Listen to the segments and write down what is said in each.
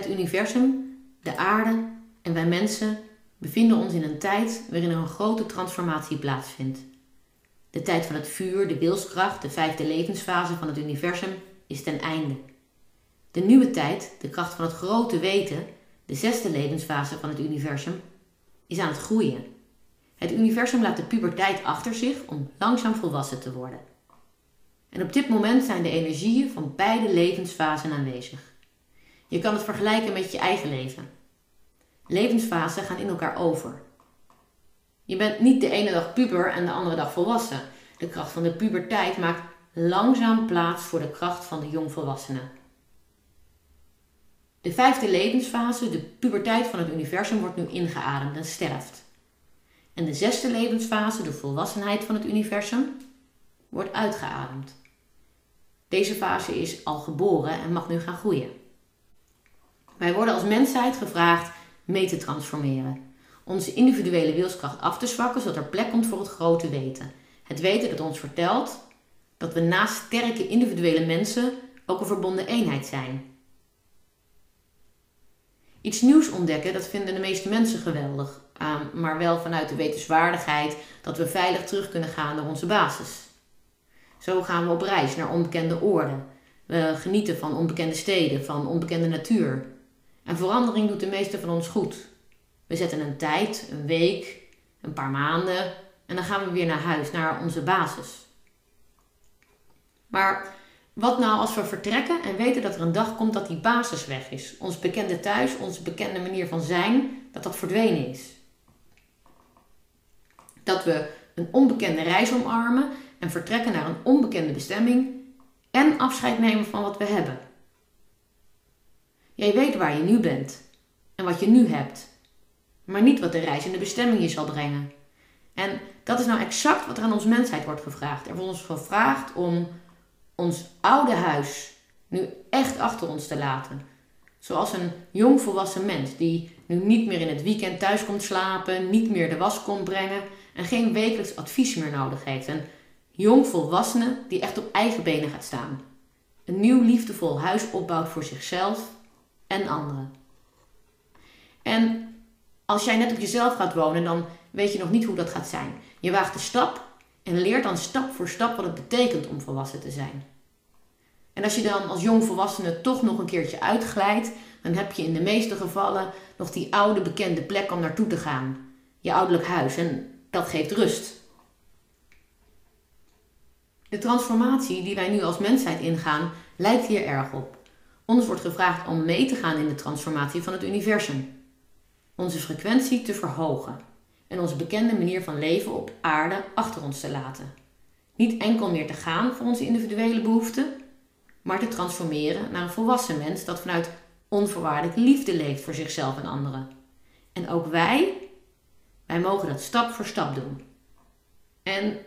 Het universum, de aarde en wij mensen bevinden ons in een tijd waarin er een grote transformatie plaatsvindt. De tijd van het vuur, de wilskracht, de vijfde levensfase van het universum is ten einde. De nieuwe tijd, de kracht van het grote weten, de zesde levensfase van het universum, is aan het groeien. Het universum laat de puberteit achter zich om langzaam volwassen te worden. En op dit moment zijn de energieën van beide levensfasen aanwezig. Je kan het vergelijken met je eigen leven. Levensfasen gaan in elkaar over. Je bent niet de ene dag puber en de andere dag volwassen. De kracht van de puberteit maakt langzaam plaats voor de kracht van de jongvolwassenen. De vijfde levensfase, de puberteit van het universum, wordt nu ingeademd en sterft. En de zesde levensfase, de volwassenheid van het universum, wordt uitgeademd. Deze fase is al geboren en mag nu gaan groeien. Wij worden als mensheid gevraagd mee te transformeren. Onze individuele wilskracht af te zwakken zodat er plek komt voor het grote weten. Het weten dat ons vertelt dat we naast sterke individuele mensen ook een verbonden eenheid zijn. Iets nieuws ontdekken, dat vinden de meeste mensen geweldig. maar wel vanuit de wetenswaardigheid dat we veilig terug kunnen gaan naar onze basis. Zo gaan we op reis naar onbekende oorden. We genieten van onbekende steden, van onbekende natuur. En verandering doet de meeste van ons goed. We zetten een tijd, een week, een paar maanden en dan gaan we weer naar huis, naar onze basis. Maar wat nou als we vertrekken en weten dat er een dag komt dat die basis weg is? Ons bekende thuis, onze bekende manier van zijn, dat dat verdwenen is. Dat we een onbekende reis omarmen en vertrekken naar een onbekende bestemming en afscheid nemen van wat we hebben. Jij weet waar je nu bent en wat je nu hebt, maar niet wat de reis en de bestemming je zal brengen. En dat is nou exact wat er aan ons mensheid wordt gevraagd. Er wordt ons gevraagd om ons oude huis nu echt achter ons te laten. Zoals een jong volwassen mens die nu niet meer in het weekend thuis komt slapen, niet meer de was komt brengen en geen wekelijks advies meer nodig heeft. Een jong volwassene die echt op eigen benen gaat staan. Een nieuw liefdevol huis opbouwt voor zichzelf en anderen. En als jij net op jezelf gaat wonen, dan weet je nog niet hoe dat gaat zijn. Je waagt de stap en leert dan stap voor stap wat het betekent om volwassen te zijn. En als je dan als jong volwassene toch nog een keertje uitglijdt, dan heb je in de meeste gevallen nog die oude bekende plek om naartoe te gaan. Je ouderlijk huis en dat geeft rust. De transformatie die wij nu als mensheid ingaan, lijkt hier erg op. Ons wordt gevraagd om mee te gaan in de transformatie van het universum. Onze frequentie te verhogen en onze bekende manier van leven op aarde achter ons te laten. Niet enkel meer te gaan voor onze individuele behoeften, maar te transformeren naar een volwassen mens dat vanuit onvoorwaardelijke liefde leeft voor zichzelf en anderen. En ook wij, wij mogen dat stap voor stap doen. En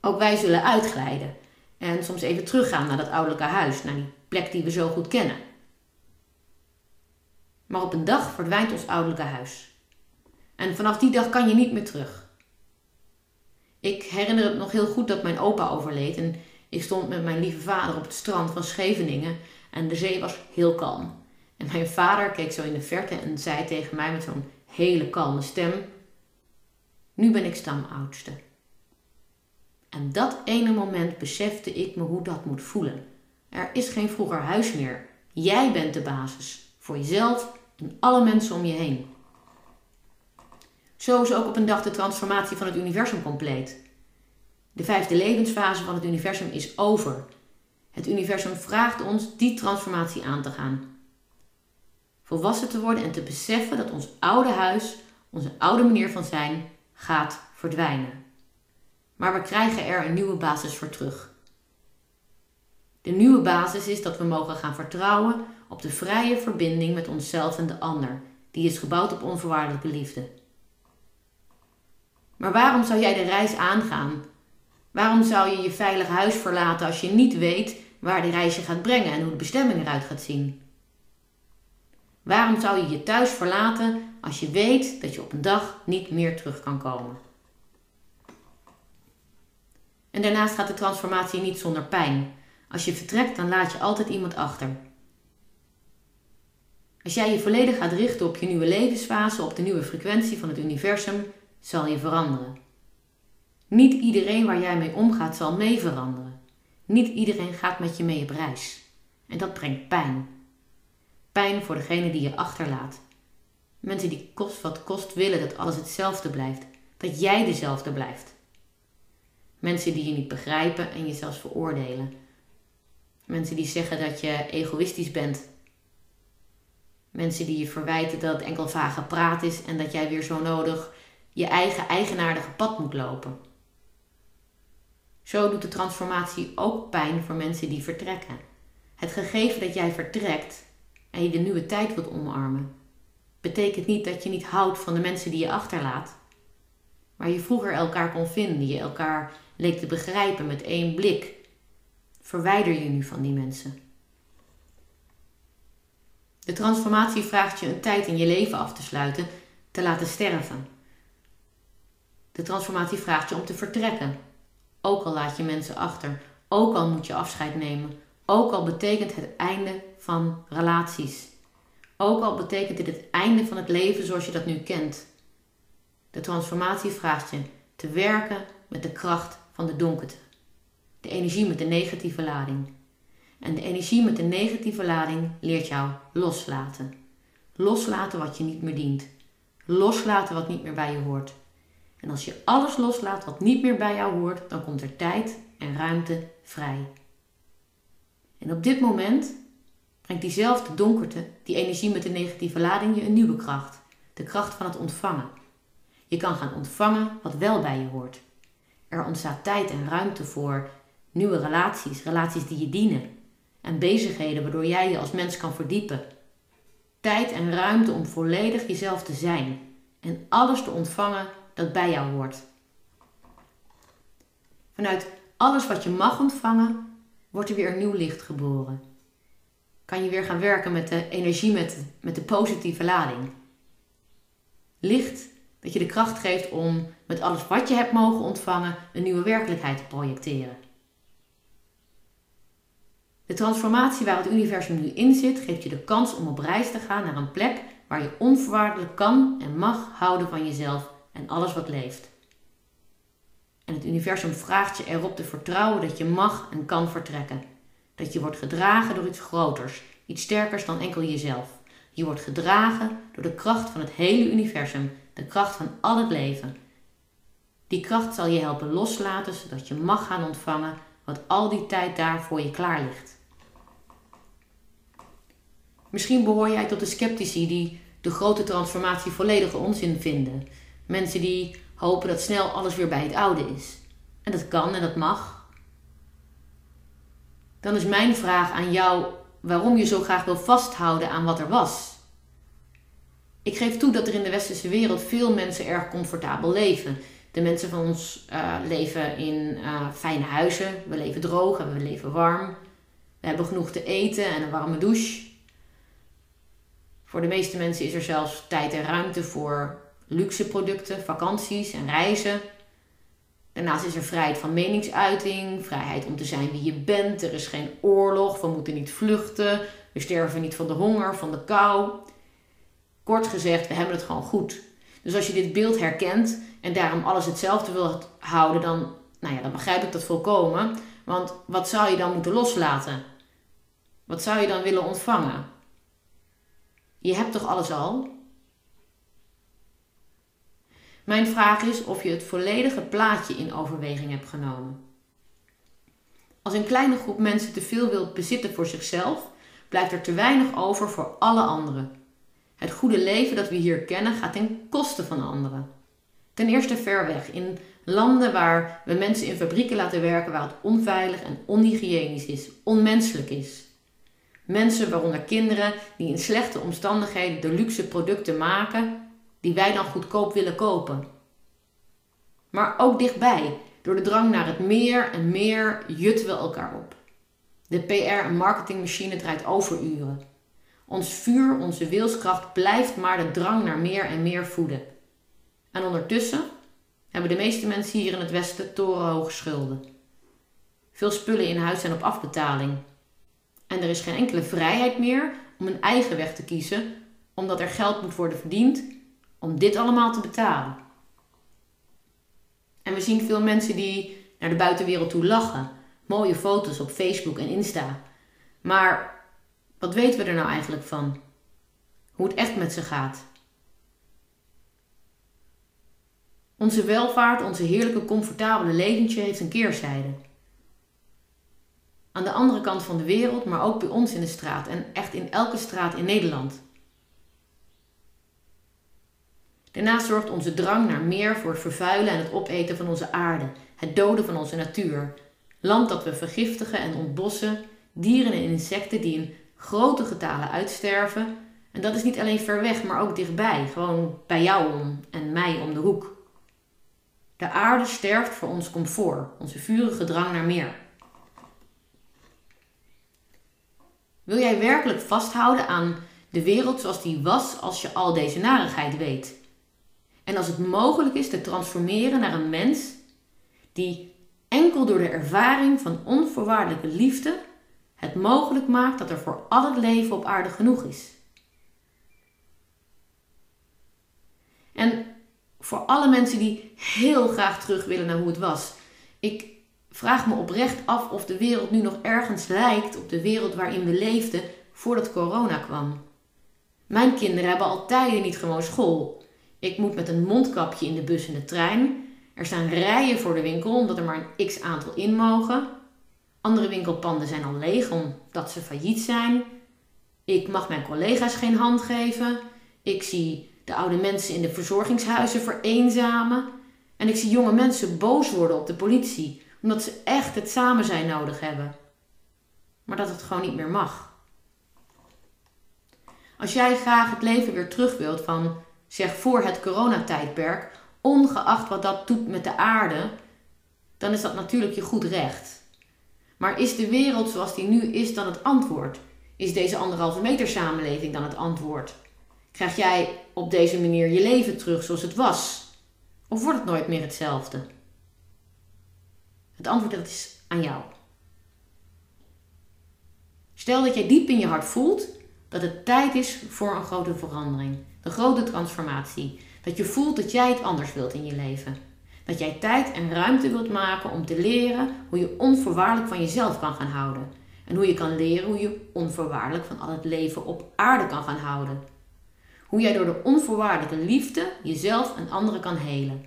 ook wij zullen uitglijden en soms even teruggaan naar dat ouderlijke huis, naar die plek die we zo goed kennen. Maar op een dag verdwijnt ons ouderlijke huis. En vanaf die dag kan je niet meer terug. Ik herinner het nog heel goed dat mijn opa overleed en ik stond met mijn lieve vader op het strand van Scheveningen en de zee was heel kalm. En mijn vader keek zo in de verte en zei tegen mij met zo'n hele kalme stem: Nu ben ik stamoudste. En dat ene moment besefte ik me hoe dat moet voelen. Er is geen vroeger huis meer. Jij bent de basis. Voor jezelf en alle mensen om je heen. Zo is ook op een dag de transformatie van het universum compleet. De vijfde levensfase van het universum is over. Het universum vraagt ons die transformatie aan te gaan. Volwassen te worden en te beseffen dat ons oude huis, onze oude manier van zijn, gaat verdwijnen. Maar we krijgen er een nieuwe basis voor terug. De nieuwe basis is dat we mogen gaan vertrouwen op de vrije verbinding met onszelf en de ander, die is gebouwd op onvoorwaardelijke liefde. Maar waarom zou jij de reis aangaan Waarom zou je je veilig huis verlaten als je niet weet waar de reis je gaat brengen en hoe de bestemming eruit gaat zien? Waarom zou je je thuis verlaten als je weet dat je op een dag niet meer terug kan komen? En daarnaast gaat de transformatie niet zonder pijn. Als je vertrekt, dan laat je altijd iemand achter. Als jij je volledig gaat richten op je nieuwe levensfase, op de nieuwe frequentie van het universum, zal je veranderen. Niet iedereen waar jij mee omgaat zal mee veranderen. Niet iedereen gaat met je mee op reis. En dat brengt pijn. Pijn voor degene die je achterlaat. Mensen die kost wat kost willen dat alles hetzelfde blijft. Dat jij dezelfde blijft. Mensen die je niet begrijpen en je zelfs veroordelen. Mensen die zeggen dat je egoïstisch bent. Mensen die je verwijten dat het enkel vage praat is en dat jij weer zo nodig je eigen eigenaardige pad moet lopen. Zo doet de transformatie ook pijn voor mensen die vertrekken. Het gegeven dat jij vertrekt en je de nieuwe tijd wilt omarmen, betekent niet dat je niet houdt van de mensen die je achterlaat. Waar je vroeger elkaar kon vinden, je elkaar leek te begrijpen met één blik, verwijder je nu van die mensen. De transformatie vraagt je een tijd in je leven af te sluiten, te laten sterven. De transformatie vraagt je om te vertrekken, ook al laat je mensen achter, ook al moet je afscheid nemen, ook al betekent het einde van relaties, ook al betekent dit het einde van het leven zoals je dat nu kent. De transformatie vraagt je te werken met de kracht van de donkerte, de energie met de negatieve lading. En de energie met de negatieve lading leert jou loslaten. Loslaten wat je niet meer dient. Loslaten wat niet meer bij je hoort. En als je alles loslaat wat niet meer bij jou hoort, dan komt er tijd en ruimte vrij. En op dit moment brengt diezelfde donkerte, die energie met de negatieve lading, je een nieuwe kracht. De kracht van het ontvangen. Je kan gaan ontvangen wat wel bij je hoort. Er ontstaat tijd en ruimte voor nieuwe relaties, relaties die je dienen. En bezigheden waardoor jij je als mens kan verdiepen. Tijd en ruimte om volledig jezelf te zijn en alles te ontvangen dat bij jou hoort. Vanuit alles wat je mag ontvangen, wordt er weer een nieuw licht geboren. Kan je weer gaan werken met de energie, met, met de positieve lading. Licht dat je de kracht geeft om met alles wat je hebt mogen ontvangen een nieuwe werkelijkheid te projecteren. De transformatie waar het universum nu in zit, geeft je de kans om op reis te gaan naar een plek waar je onvoorwaardelijk kan en mag houden van jezelf en alles wat leeft. En het universum vraagt je erop te vertrouwen dat je mag en kan vertrekken. Dat je wordt gedragen door iets groters, iets sterkers dan enkel jezelf. Je wordt gedragen door de kracht van het hele universum, de kracht van al het leven. Die kracht zal je helpen loslaten zodat je mag gaan ontvangen wat al die tijd daar voor je klaar ligt. Misschien behoor jij tot de sceptici die de grote transformatie volledige onzin vinden. Mensen die hopen dat snel alles weer bij het oude is. En dat kan en dat mag. Dan is mijn vraag aan jou waarom je zo graag wil vasthouden aan wat er was. Ik geef toe dat er in de westerse wereld veel mensen erg comfortabel leven. De mensen van ons uh, leven in uh, fijne huizen. We leven droog en we leven warm. We hebben genoeg te eten en een warme douche. Voor de meeste mensen is er zelfs tijd en ruimte voor luxe producten, vakanties en reizen. Daarnaast is er vrijheid van meningsuiting, vrijheid om te zijn wie je bent. Er is geen oorlog, we moeten niet vluchten, we sterven niet van de honger, van de kou. Kort gezegd, we hebben het gewoon goed. Dus als je dit beeld herkent en daarom alles hetzelfde wil houden, dan, nou ja, dan begrijp ik dat volkomen. Want wat zou je dan moeten loslaten? Wat zou je dan willen ontvangen? Je hebt toch alles al? Mijn vraag is of je het volledige plaatje in overweging hebt genomen. Als een kleine groep mensen te veel wil bezitten voor zichzelf, blijft er te weinig over voor alle anderen. Het goede leven dat we hier kennen gaat ten koste van anderen. Ten eerste ver weg, in landen waar we mensen in fabrieken laten werken waar het onveilig en onhygiënisch is, onmenselijk is. Mensen, waaronder kinderen, die in slechte omstandigheden de luxe producten maken die wij dan goedkoop willen kopen. Maar ook dichtbij, door de drang naar het meer en meer jutten we elkaar op. De PR- en marketingmachine draait overuren. Ons vuur, onze wilskracht blijft maar de drang naar meer en meer voeden. En ondertussen hebben de meeste mensen hier in het Westen torenhoge schulden. Veel spullen in huis zijn op afbetaling. En er is geen enkele vrijheid meer om een eigen weg te kiezen, omdat er geld moet worden verdiend om dit allemaal te betalen. En we zien veel mensen die naar de buitenwereld toe lachen. Mooie foto's op Facebook en Insta. Maar wat weten we er nou eigenlijk van? Hoe het echt met ze gaat? Onze welvaart, onze heerlijke, comfortabele leventje heeft een keerzijde. Aan de andere kant van de wereld, maar ook bij ons in de straat en echt in elke straat in Nederland. Daarnaast zorgt onze drang naar meer voor het vervuilen en het opeten van onze aarde, het doden van onze natuur. Land dat we vergiftigen en ontbossen, dieren en insecten die in grote getalen uitsterven. En dat is niet alleen ver weg, maar ook dichtbij, gewoon bij jou om en mij om de hoek. De aarde sterft voor ons comfort, onze vurige drang naar meer. Wil jij werkelijk vasthouden aan de wereld zoals die was als je al deze narigheid weet? En als het mogelijk is te transformeren naar een mens die enkel door de ervaring van onvoorwaardelijke liefde het mogelijk maakt dat er voor al het leven op aarde genoeg is. En voor alle mensen die heel graag terug willen naar hoe het was. Ik vraag me oprecht af of de wereld nu nog ergens lijkt op de wereld waarin we leefden voordat corona kwam. Mijn kinderen hebben al tijden niet gewoon school. Ik moet met een mondkapje in de bus en de trein. Er staan rijen voor de winkel omdat er maar een x aantal in mogen. Andere winkelpanden zijn al leeg omdat ze failliet zijn. Ik mag mijn collega's geen hand geven. Ik zie de oude mensen in de verzorgingshuizen vereenzamen. En ik zie jonge mensen boos worden op de politie omdat ze echt het samen zijn nodig hebben. Maar dat het gewoon niet meer mag. Als jij graag het leven weer terug wilt van, zeg voor het coronatijdperk, ongeacht wat dat doet met de aarde, dan is dat natuurlijk je goed recht. Maar is de wereld zoals die nu is dan het antwoord? Is deze anderhalve meter samenleving dan het antwoord? Krijg jij op deze manier je leven terug zoals het was? Of wordt het nooit meer hetzelfde? Het antwoord dat is aan jou. Stel dat jij diep in je hart voelt dat het tijd is voor een grote verandering, een grote transformatie. Dat je voelt dat jij het anders wilt in je leven. Dat jij tijd en ruimte wilt maken om te leren hoe je onvoorwaardelijk van jezelf kan gaan houden. En hoe je kan leren hoe je onvoorwaardelijk van al het leven op aarde kan gaan houden. Hoe jij door de onvoorwaardelijke liefde jezelf en anderen kan helen.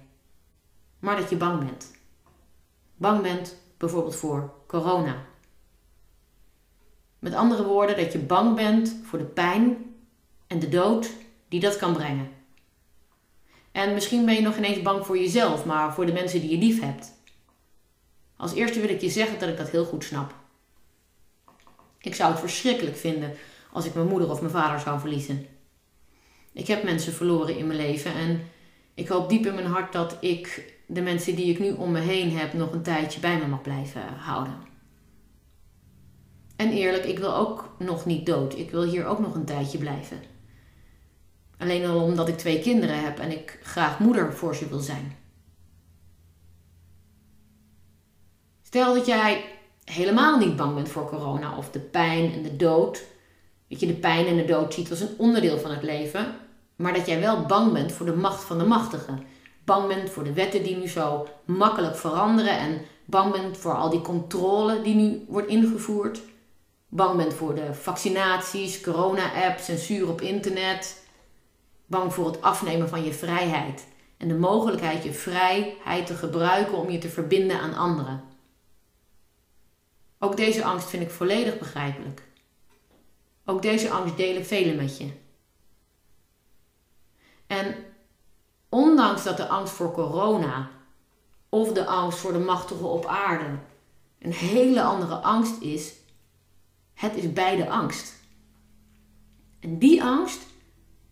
Maar dat je bang bent. Bang bent bijvoorbeeld voor corona. Met andere woorden, dat je bang bent voor de pijn en de dood die dat kan brengen. En misschien ben je nog ineens bang voor jezelf, maar voor de mensen die je lief hebt. Als eerste wil ik je zeggen dat ik dat heel goed snap. Ik zou het verschrikkelijk vinden als ik mijn moeder of mijn vader zou verliezen. Ik heb mensen verloren in mijn leven en ik hoop diep in mijn hart dat ik de mensen die ik nu om me heen heb nog een tijdje bij me mag blijven houden. En eerlijk, ik wil ook nog niet dood. Ik wil hier ook nog een tijdje blijven. Alleen al omdat ik twee kinderen heb en ik graag moeder voor ze wil zijn. Stel dat jij helemaal niet bang bent voor corona of de pijn en de dood. Dat je de pijn en de dood ziet als een onderdeel van het leven. Maar dat jij wel bang bent voor de macht van de machtigen. Bang bent voor de wetten die nu zo makkelijk veranderen. En bang bent voor al die controle die nu wordt ingevoerd. Bang bent voor de vaccinaties, corona-apps, censuur op internet. Bang voor het afnemen van je vrijheid. En de mogelijkheid je vrijheid te gebruiken om je te verbinden aan anderen. Ook deze angst vind ik volledig begrijpelijk. Ook deze angst delen velen met je. En ondanks dat de angst voor corona of de angst voor de machtigen op aarde een hele andere angst is, het is beide angst. En die angst,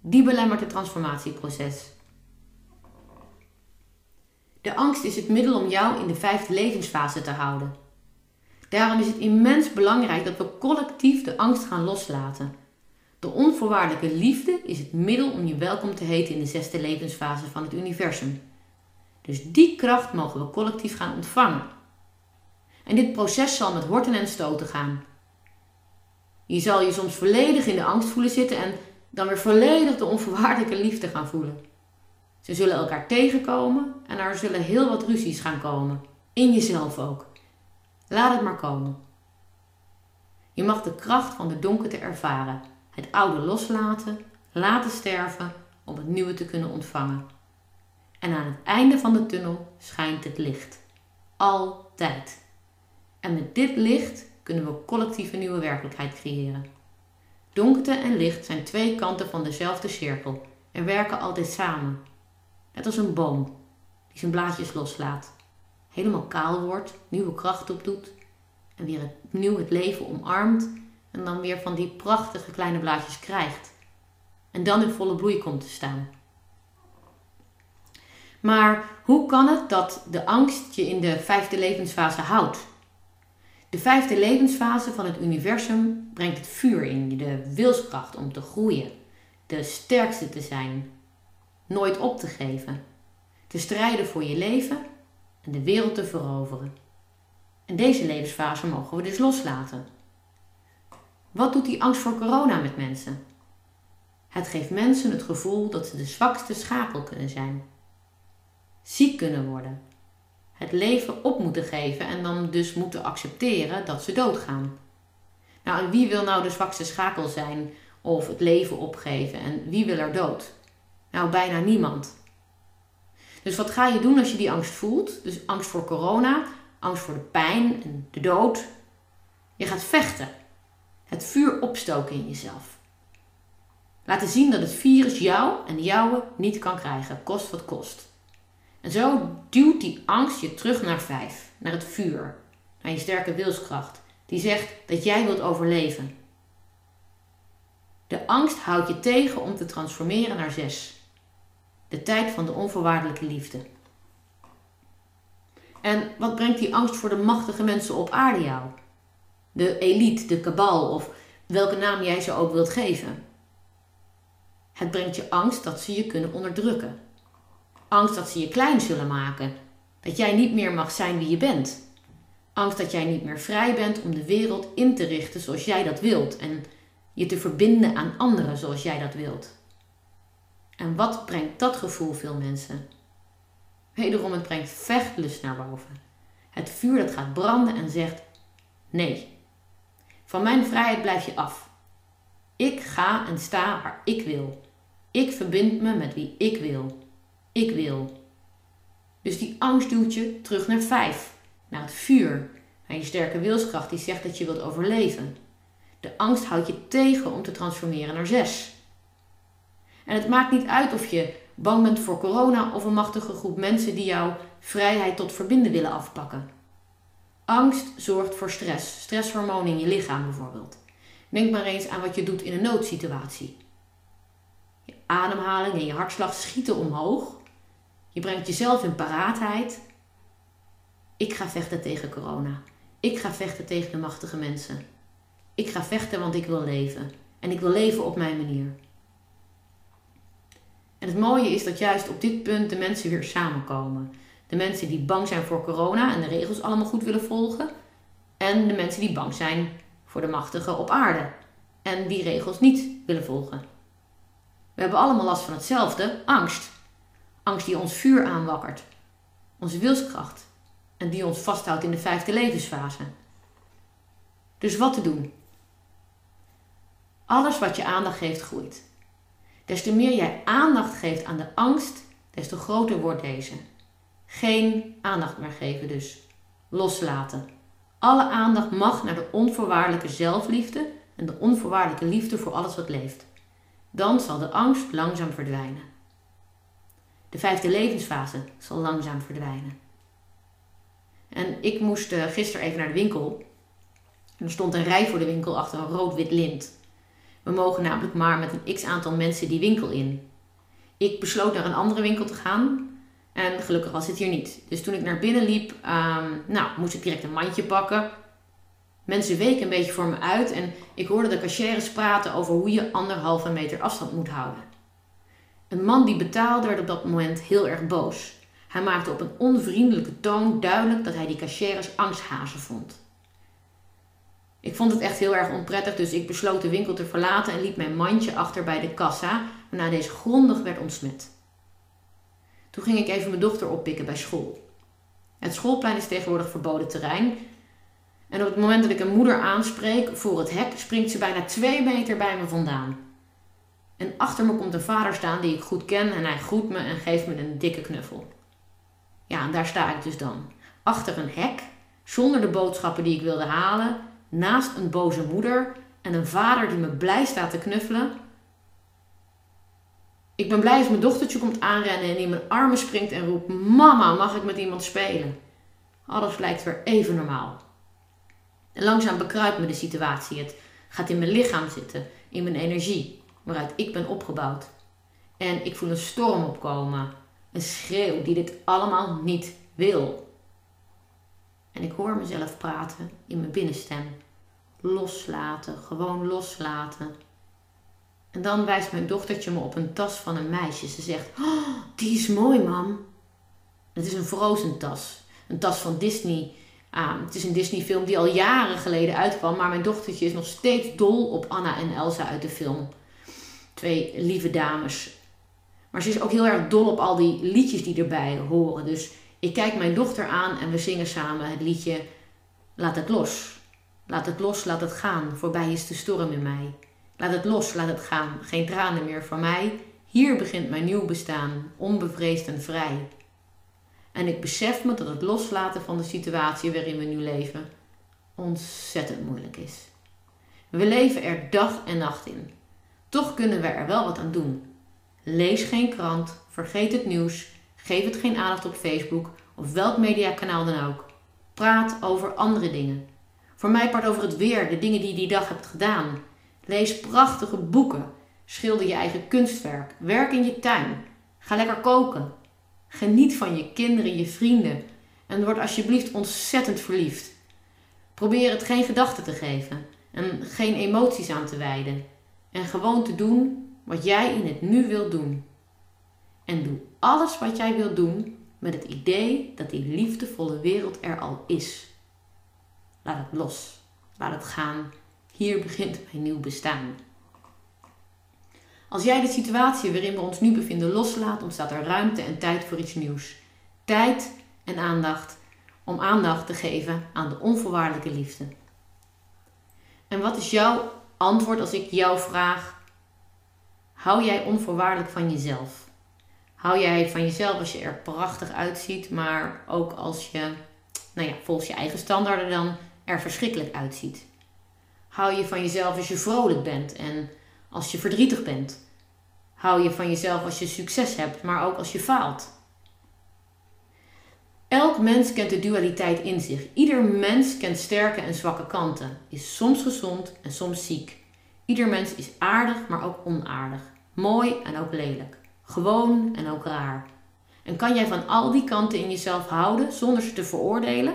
die belemmert het transformatieproces. De angst is het middel om jou in de vijfde levensfase te houden. Daarom is het immens belangrijk dat we collectief de angst gaan loslaten de onvoorwaardelijke liefde is het middel om je welkom te heten in de zesde levensfase van het universum. Dus die kracht mogen we collectief gaan ontvangen. En dit proces zal met horten en stoten gaan. Je zal je soms volledig in de angst voelen zitten en dan weer volledig de onvoorwaardelijke liefde gaan voelen. Ze zullen elkaar tegenkomen en er zullen heel wat ruzies gaan komen. In jezelf ook. Laat het maar komen. Je mag de kracht van de donkerte ervaren, het oude loslaten, laten sterven om het nieuwe te kunnen ontvangen. En aan het einde van de tunnel schijnt het licht. Altijd. En met dit licht kunnen we collectief een nieuwe werkelijkheid creëren. Donkerte en licht zijn twee kanten van dezelfde cirkel en werken altijd samen. Net als een boom die zijn blaadjes loslaat, helemaal kaal wordt, nieuwe kracht opdoet en weer opnieuw het leven omarmt en dan weer van die prachtige kleine blaadjes krijgt. En dan in volle bloei komt te staan. Maar hoe kan het dat de angst je in de vijfde levensfase houdt? De vijfde levensfase van het universum brengt het vuur in je, de wilskracht om te groeien, de sterkste te zijn, nooit op te geven, te strijden voor je leven en de wereld te veroveren. En deze levensfase mogen we dus loslaten. Wat doet die angst voor corona met mensen? Het geeft mensen het gevoel dat ze de zwakste schakel kunnen zijn. Ziek kunnen worden. Het leven op moeten geven en dan dus moeten accepteren dat ze doodgaan. Nou, en wie wil nou de zwakste schakel zijn of het leven opgeven en wie wil er dood? Nou, bijna niemand. Dus wat ga je doen als je die angst voelt? Dus angst voor corona, angst voor de pijn en de dood. Je gaat vechten. Het vuur opstoken in jezelf. Laten zien dat het virus jou en jouwe niet kan krijgen, kost wat kost. En zo duwt die angst je terug naar vijf, naar het vuur, naar je sterke wilskracht, die zegt dat jij wilt overleven. De angst houdt je tegen om te transformeren naar zes. De tijd van de onvoorwaardelijke liefde. En wat brengt die angst voor de machtige mensen op aarde jou? De elite, de kabal of welke naam jij ze ook wilt geven. Het brengt je angst dat ze je kunnen onderdrukken. Angst dat ze je klein zullen maken. Dat jij niet meer mag zijn wie je bent. Angst dat jij niet meer vrij bent om de wereld in te richten zoals jij dat wilt en je te verbinden aan anderen zoals jij dat wilt. En wat brengt dat gevoel veel mensen? Wederom, het brengt vechtlust naar boven. Het vuur dat gaat branden en zegt: Nee, van mijn vrijheid blijf je af. Ik ga en sta waar ik wil. Ik verbind me met wie ik wil. Ik wil. Dus die angst duwt je terug naar vijf, naar het vuur, naar je sterke wilskracht die zegt dat je wilt overleven. De angst houdt je tegen om te transformeren naar zes. En het maakt niet uit of je bang bent voor corona of een machtige groep mensen die jouw vrijheid tot verbinden willen afpakken. Angst zorgt voor stress, stresshormonen in je lichaam bijvoorbeeld. Denk maar eens aan wat je doet in een noodsituatie. Je ademhaling en je hartslag schieten omhoog. Je brengt jezelf in paraatheid. Ik ga vechten tegen corona. Ik ga vechten tegen de machtige mensen. Ik ga vechten want ik wil leven. En ik wil leven op mijn manier. En het mooie is dat juist op dit punt de mensen weer samenkomen. De mensen die bang zijn voor corona en de regels allemaal goed willen volgen. En de mensen die bang zijn voor de machtigen op aarde en die regels niet willen volgen. We hebben allemaal last van hetzelfde, angst. Angst die ons vuur aanwakkert, onze wilskracht en die ons vasthoudt in de vijfde levensfase. Dus wat te doen? Alles wat je aandacht geeft, groeit. Des te meer jij aandacht geeft aan de angst, des te groter wordt deze. Geen aandacht meer geven dus. Loslaten. Alle aandacht mag naar de onvoorwaardelijke zelfliefde en de onvoorwaardelijke liefde voor alles wat leeft. Dan zal de angst langzaam verdwijnen. De vijfde levensfase zal langzaam verdwijnen. En ik moest uh, gisteren even naar de winkel. Er stond een rij voor de winkel achter een rood-wit lint. We mogen namelijk maar met een x aantal mensen die winkel in. Ik besloot naar een andere winkel te gaan. En gelukkig was het hier niet. Dus toen ik naar binnen liep, um, nou, moest ik direct een mandje pakken. Mensen weken een beetje voor me uit en ik hoorde de cashiers praten over hoe je anderhalve meter afstand moet houden. Een man die betaalde werd op dat moment heel erg boos. Hij maakte op een onvriendelijke toon duidelijk dat hij die cashiers angsthazen vond. Ik vond het echt heel erg onprettig, dus ik besloot de winkel te verlaten en liet mijn mandje achter bij de kassa, waarna deze grondig werd ontsmet. Toen ging ik even mijn dochter oppikken bij school. Het schoolplein is tegenwoordig verboden terrein. En op het moment dat ik een moeder aanspreek voor het hek, springt ze bijna twee meter bij me vandaan. En achter me komt een vader staan die ik goed ken en hij groet me en geeft me een dikke knuffel. Ja, en daar sta ik dus dan. Achter een hek, zonder de boodschappen die ik wilde halen, naast een boze moeder en een vader die me blij staat te knuffelen. Ik ben blij als mijn dochtertje komt aanrennen en in mijn armen springt en roept: Mama, mag ik met iemand spelen? Alles lijkt weer even normaal. En langzaam bekruipt me de situatie. Het gaat in mijn lichaam zitten, in mijn energie, waaruit ik ben opgebouwd. En ik voel een storm opkomen, een schreeuw die dit allemaal niet wil. En ik hoor mezelf praten in mijn binnenstem. Loslaten, gewoon loslaten. En dan wijst mijn dochtertje me op een tas van een meisje. Ze zegt: oh, Die is mooi, mam. Het is een Frozen tas. Een tas van Disney. Ah, het is een Disney-film die al jaren geleden uitkwam. Maar mijn dochtertje is nog steeds dol op Anna en Elsa uit de film. Twee lieve dames. Maar ze is ook heel erg dol op al die liedjes die erbij horen. Dus ik kijk mijn dochter aan en we zingen samen het liedje Laat het los. Laat het los, laat het gaan. Voorbij is de storm in mij. Laat het los, laat het gaan. Geen tranen meer voor mij. Hier begint mijn nieuw bestaan, onbevreesd en vrij. En ik besef me dat het loslaten van de situatie waarin we nu leven ontzettend moeilijk is. We leven er dag en nacht in. Toch kunnen we er wel wat aan doen. Lees geen krant, vergeet het nieuws, geef het geen aandacht op Facebook of welk mediakanaal dan ook. Praat over andere dingen. Voor mij part over het weer, de dingen die je die dag hebt gedaan. Lees prachtige boeken. Schilder je eigen kunstwerk. Werk in je tuin. Ga lekker koken. Geniet van je kinderen, je vrienden. En word alsjeblieft ontzettend verliefd. Probeer het geen gedachten te geven en geen emoties aan te wijden. En gewoon te doen wat jij in het nu wilt doen. En doe alles wat jij wilt doen met het idee dat die liefdevolle wereld er al is. Laat het los. Laat het gaan. Hier begint mijn nieuw bestaan. Als jij de situatie waarin we ons nu bevinden loslaat, ontstaat er ruimte en tijd voor iets nieuws. Tijd en aandacht om aandacht te geven aan de onvoorwaardelijke liefde. En wat is jouw antwoord als ik jou vraag: hou jij onvoorwaardelijk van jezelf? Hou jij van jezelf als je er prachtig uitziet, maar ook als je, nou ja, volgens je eigen standaarden dan er verschrikkelijk uitziet? Hou je van jezelf als je vrolijk bent en als je verdrietig bent? Hou je van jezelf als je succes hebt, maar ook als je faalt? Elk mens kent de dualiteit in zich. Ieder mens kent sterke en zwakke kanten, is soms gezond en soms ziek. Ieder mens is aardig, maar ook onaardig, mooi en ook lelijk, gewoon en ook raar. En kan jij van al die kanten in jezelf houden zonder ze te veroordelen?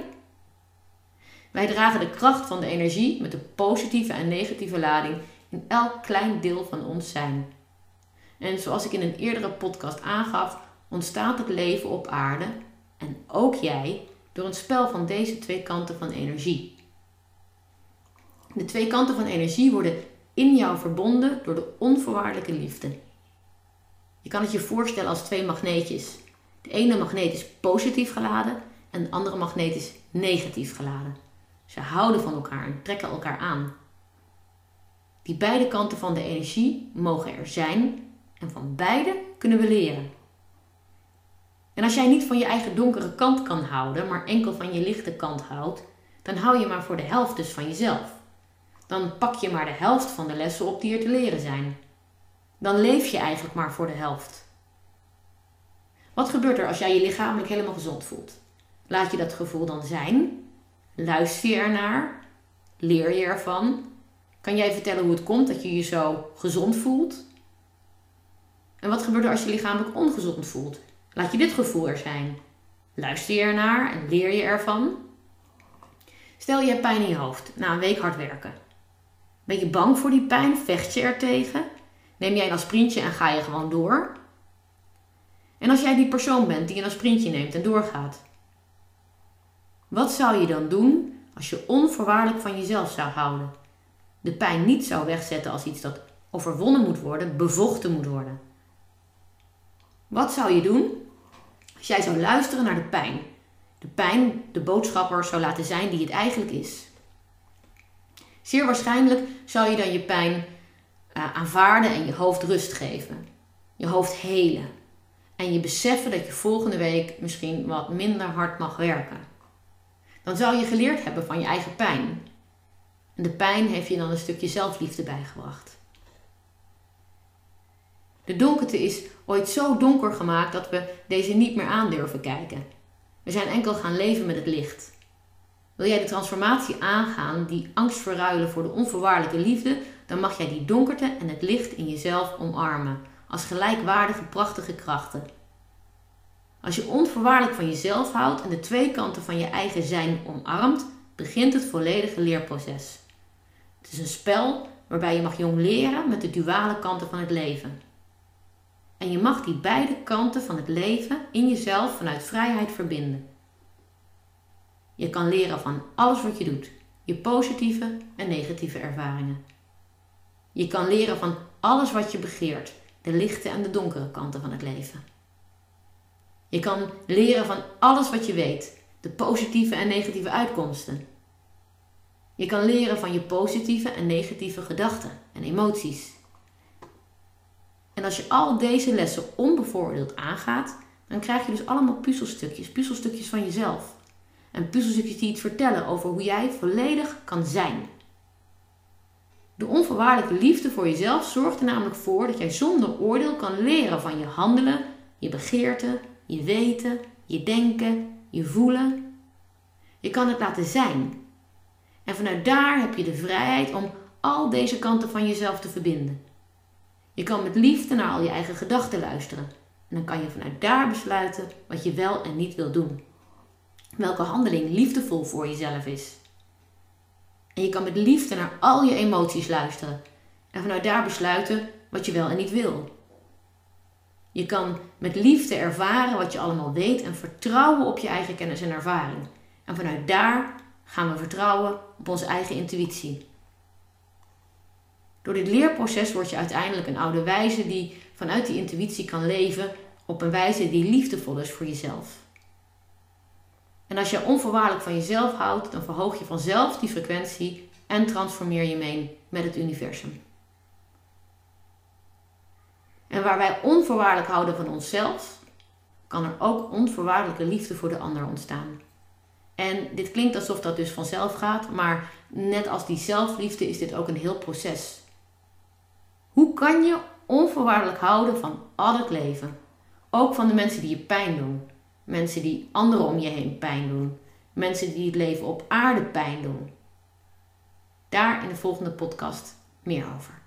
Wij dragen de kracht van de energie met de positieve en negatieve lading in elk klein deel van ons zijn. En zoals ik in een eerdere podcast aangaf, ontstaat het leven op aarde en ook jij door een spel van deze twee kanten van energie. De twee kanten van energie worden in jou verbonden door de onvoorwaardelijke liefde. Je kan het je voorstellen als twee magneetjes. De ene magneet is positief geladen en de andere magneet is negatief geladen. Ze houden van elkaar en trekken elkaar aan. Die beide kanten van de energie mogen er zijn en van beide kunnen we leren. En als jij niet van je eigen donkere kant kan houden, maar enkel van je lichte kant houdt, dan hou je maar voor de helft dus van jezelf. Dan pak je maar de helft van de lessen op die er te leren zijn. Dan leef je eigenlijk maar voor de helft. Wat gebeurt er als jij je lichamelijk helemaal gezond voelt? Laat je dat gevoel dan zijn? Luister je ernaar? Leer je ervan? Kan jij vertellen hoe het komt dat je je zo gezond voelt? En wat gebeurt er als je lichamelijk ongezond voelt? Laat je dit gevoel er zijn. Luister je ernaar en leer je ervan? Stel je hebt pijn in je hoofd na een week hard werken. Ben je bang voor die pijn? Vecht je er tegen? Neem jij een aspirintje en ga je gewoon door? En als jij die persoon bent die een aspirintje neemt en doorgaat, wat zou je dan doen als je onvoorwaardelijk van jezelf zou houden. De pijn niet zou wegzetten als iets dat overwonnen moet worden, bevochten moet worden. Wat zou je doen als jij zou luisteren naar de pijn? De pijn de boodschapper zou laten zijn die het eigenlijk is. Zeer waarschijnlijk zou je dan je pijn uh, aanvaarden en je hoofd rust geven. Je hoofd helen. En je beseffen dat je volgende week misschien wat minder hard mag werken. Dan zou je geleerd hebben van je eigen pijn. En de pijn heeft je dan een stukje zelfliefde bijgebracht. De donkerte is ooit zo donker gemaakt dat we deze niet meer aan durven kijken. We zijn enkel gaan leven met het licht. Wil jij de transformatie aangaan die angst verruilen voor de onvoorwaardelijke liefde, dan mag jij die donkerte en het licht in jezelf omarmen als gelijkwaardige prachtige krachten. Als je onvoorwaardelijk van jezelf houdt en de twee kanten van je eigen zijn omarmt, begint het volledige leerproces. Het is een spel waarbij je mag jong leren met de duale kanten van het leven. En je mag die beide kanten van het leven in jezelf vanuit vrijheid verbinden. Je kan leren van alles wat je doet, je positieve en negatieve ervaringen. Je kan leren van alles wat je begeert, de lichte en de donkere kanten van het leven. Je kan leren van alles wat je weet, de positieve en negatieve uitkomsten. Je kan leren van je positieve en negatieve gedachten en emoties. En als je al deze lessen onbevooroordeeld aangaat, dan krijg je dus allemaal puzzelstukjes, puzzelstukjes van jezelf. En puzzelstukjes die iets vertellen over hoe jij volledig kan zijn. De onvoorwaardelijke liefde voor jezelf zorgt er namelijk voor dat jij zonder oordeel kan leren van je handelen, je begeerten, je weten, je denken, je voelen. Je kan het laten zijn. En vanuit daar heb je de vrijheid om al deze kanten van jezelf te verbinden. Je kan met liefde naar al je eigen gedachten luisteren. En dan kan je vanuit daar besluiten wat je wel en niet wil doen. Welke handeling liefdevol voor jezelf is. En je kan met liefde naar al je emoties luisteren. En vanuit daar besluiten wat je wel en niet wil. Je kan met liefde ervaren wat je allemaal weet en vertrouwen op je eigen kennis en ervaring. En vanuit daar gaan we vertrouwen op onze eigen intuïtie. Door dit leerproces word je uiteindelijk een oude wijze die vanuit die intuïtie kan leven op een wijze die liefdevol is voor jezelf. En als je onvoorwaardelijk van jezelf houdt, dan verhoog je vanzelf die frequentie en transformeer je mee met het universum. En waar wij onvoorwaardelijk houden van onszelf, kan er ook onvoorwaardelijke liefde voor de ander ontstaan. En dit klinkt alsof dat dus vanzelf gaat, maar net als die zelfliefde is dit ook een heel proces. Hoe kan je onvoorwaardelijk houden van al het leven? Ook van de mensen die je pijn doen. Mensen die anderen om je heen pijn doen. Mensen die het leven op aarde pijn doen. Daar in de volgende podcast meer over.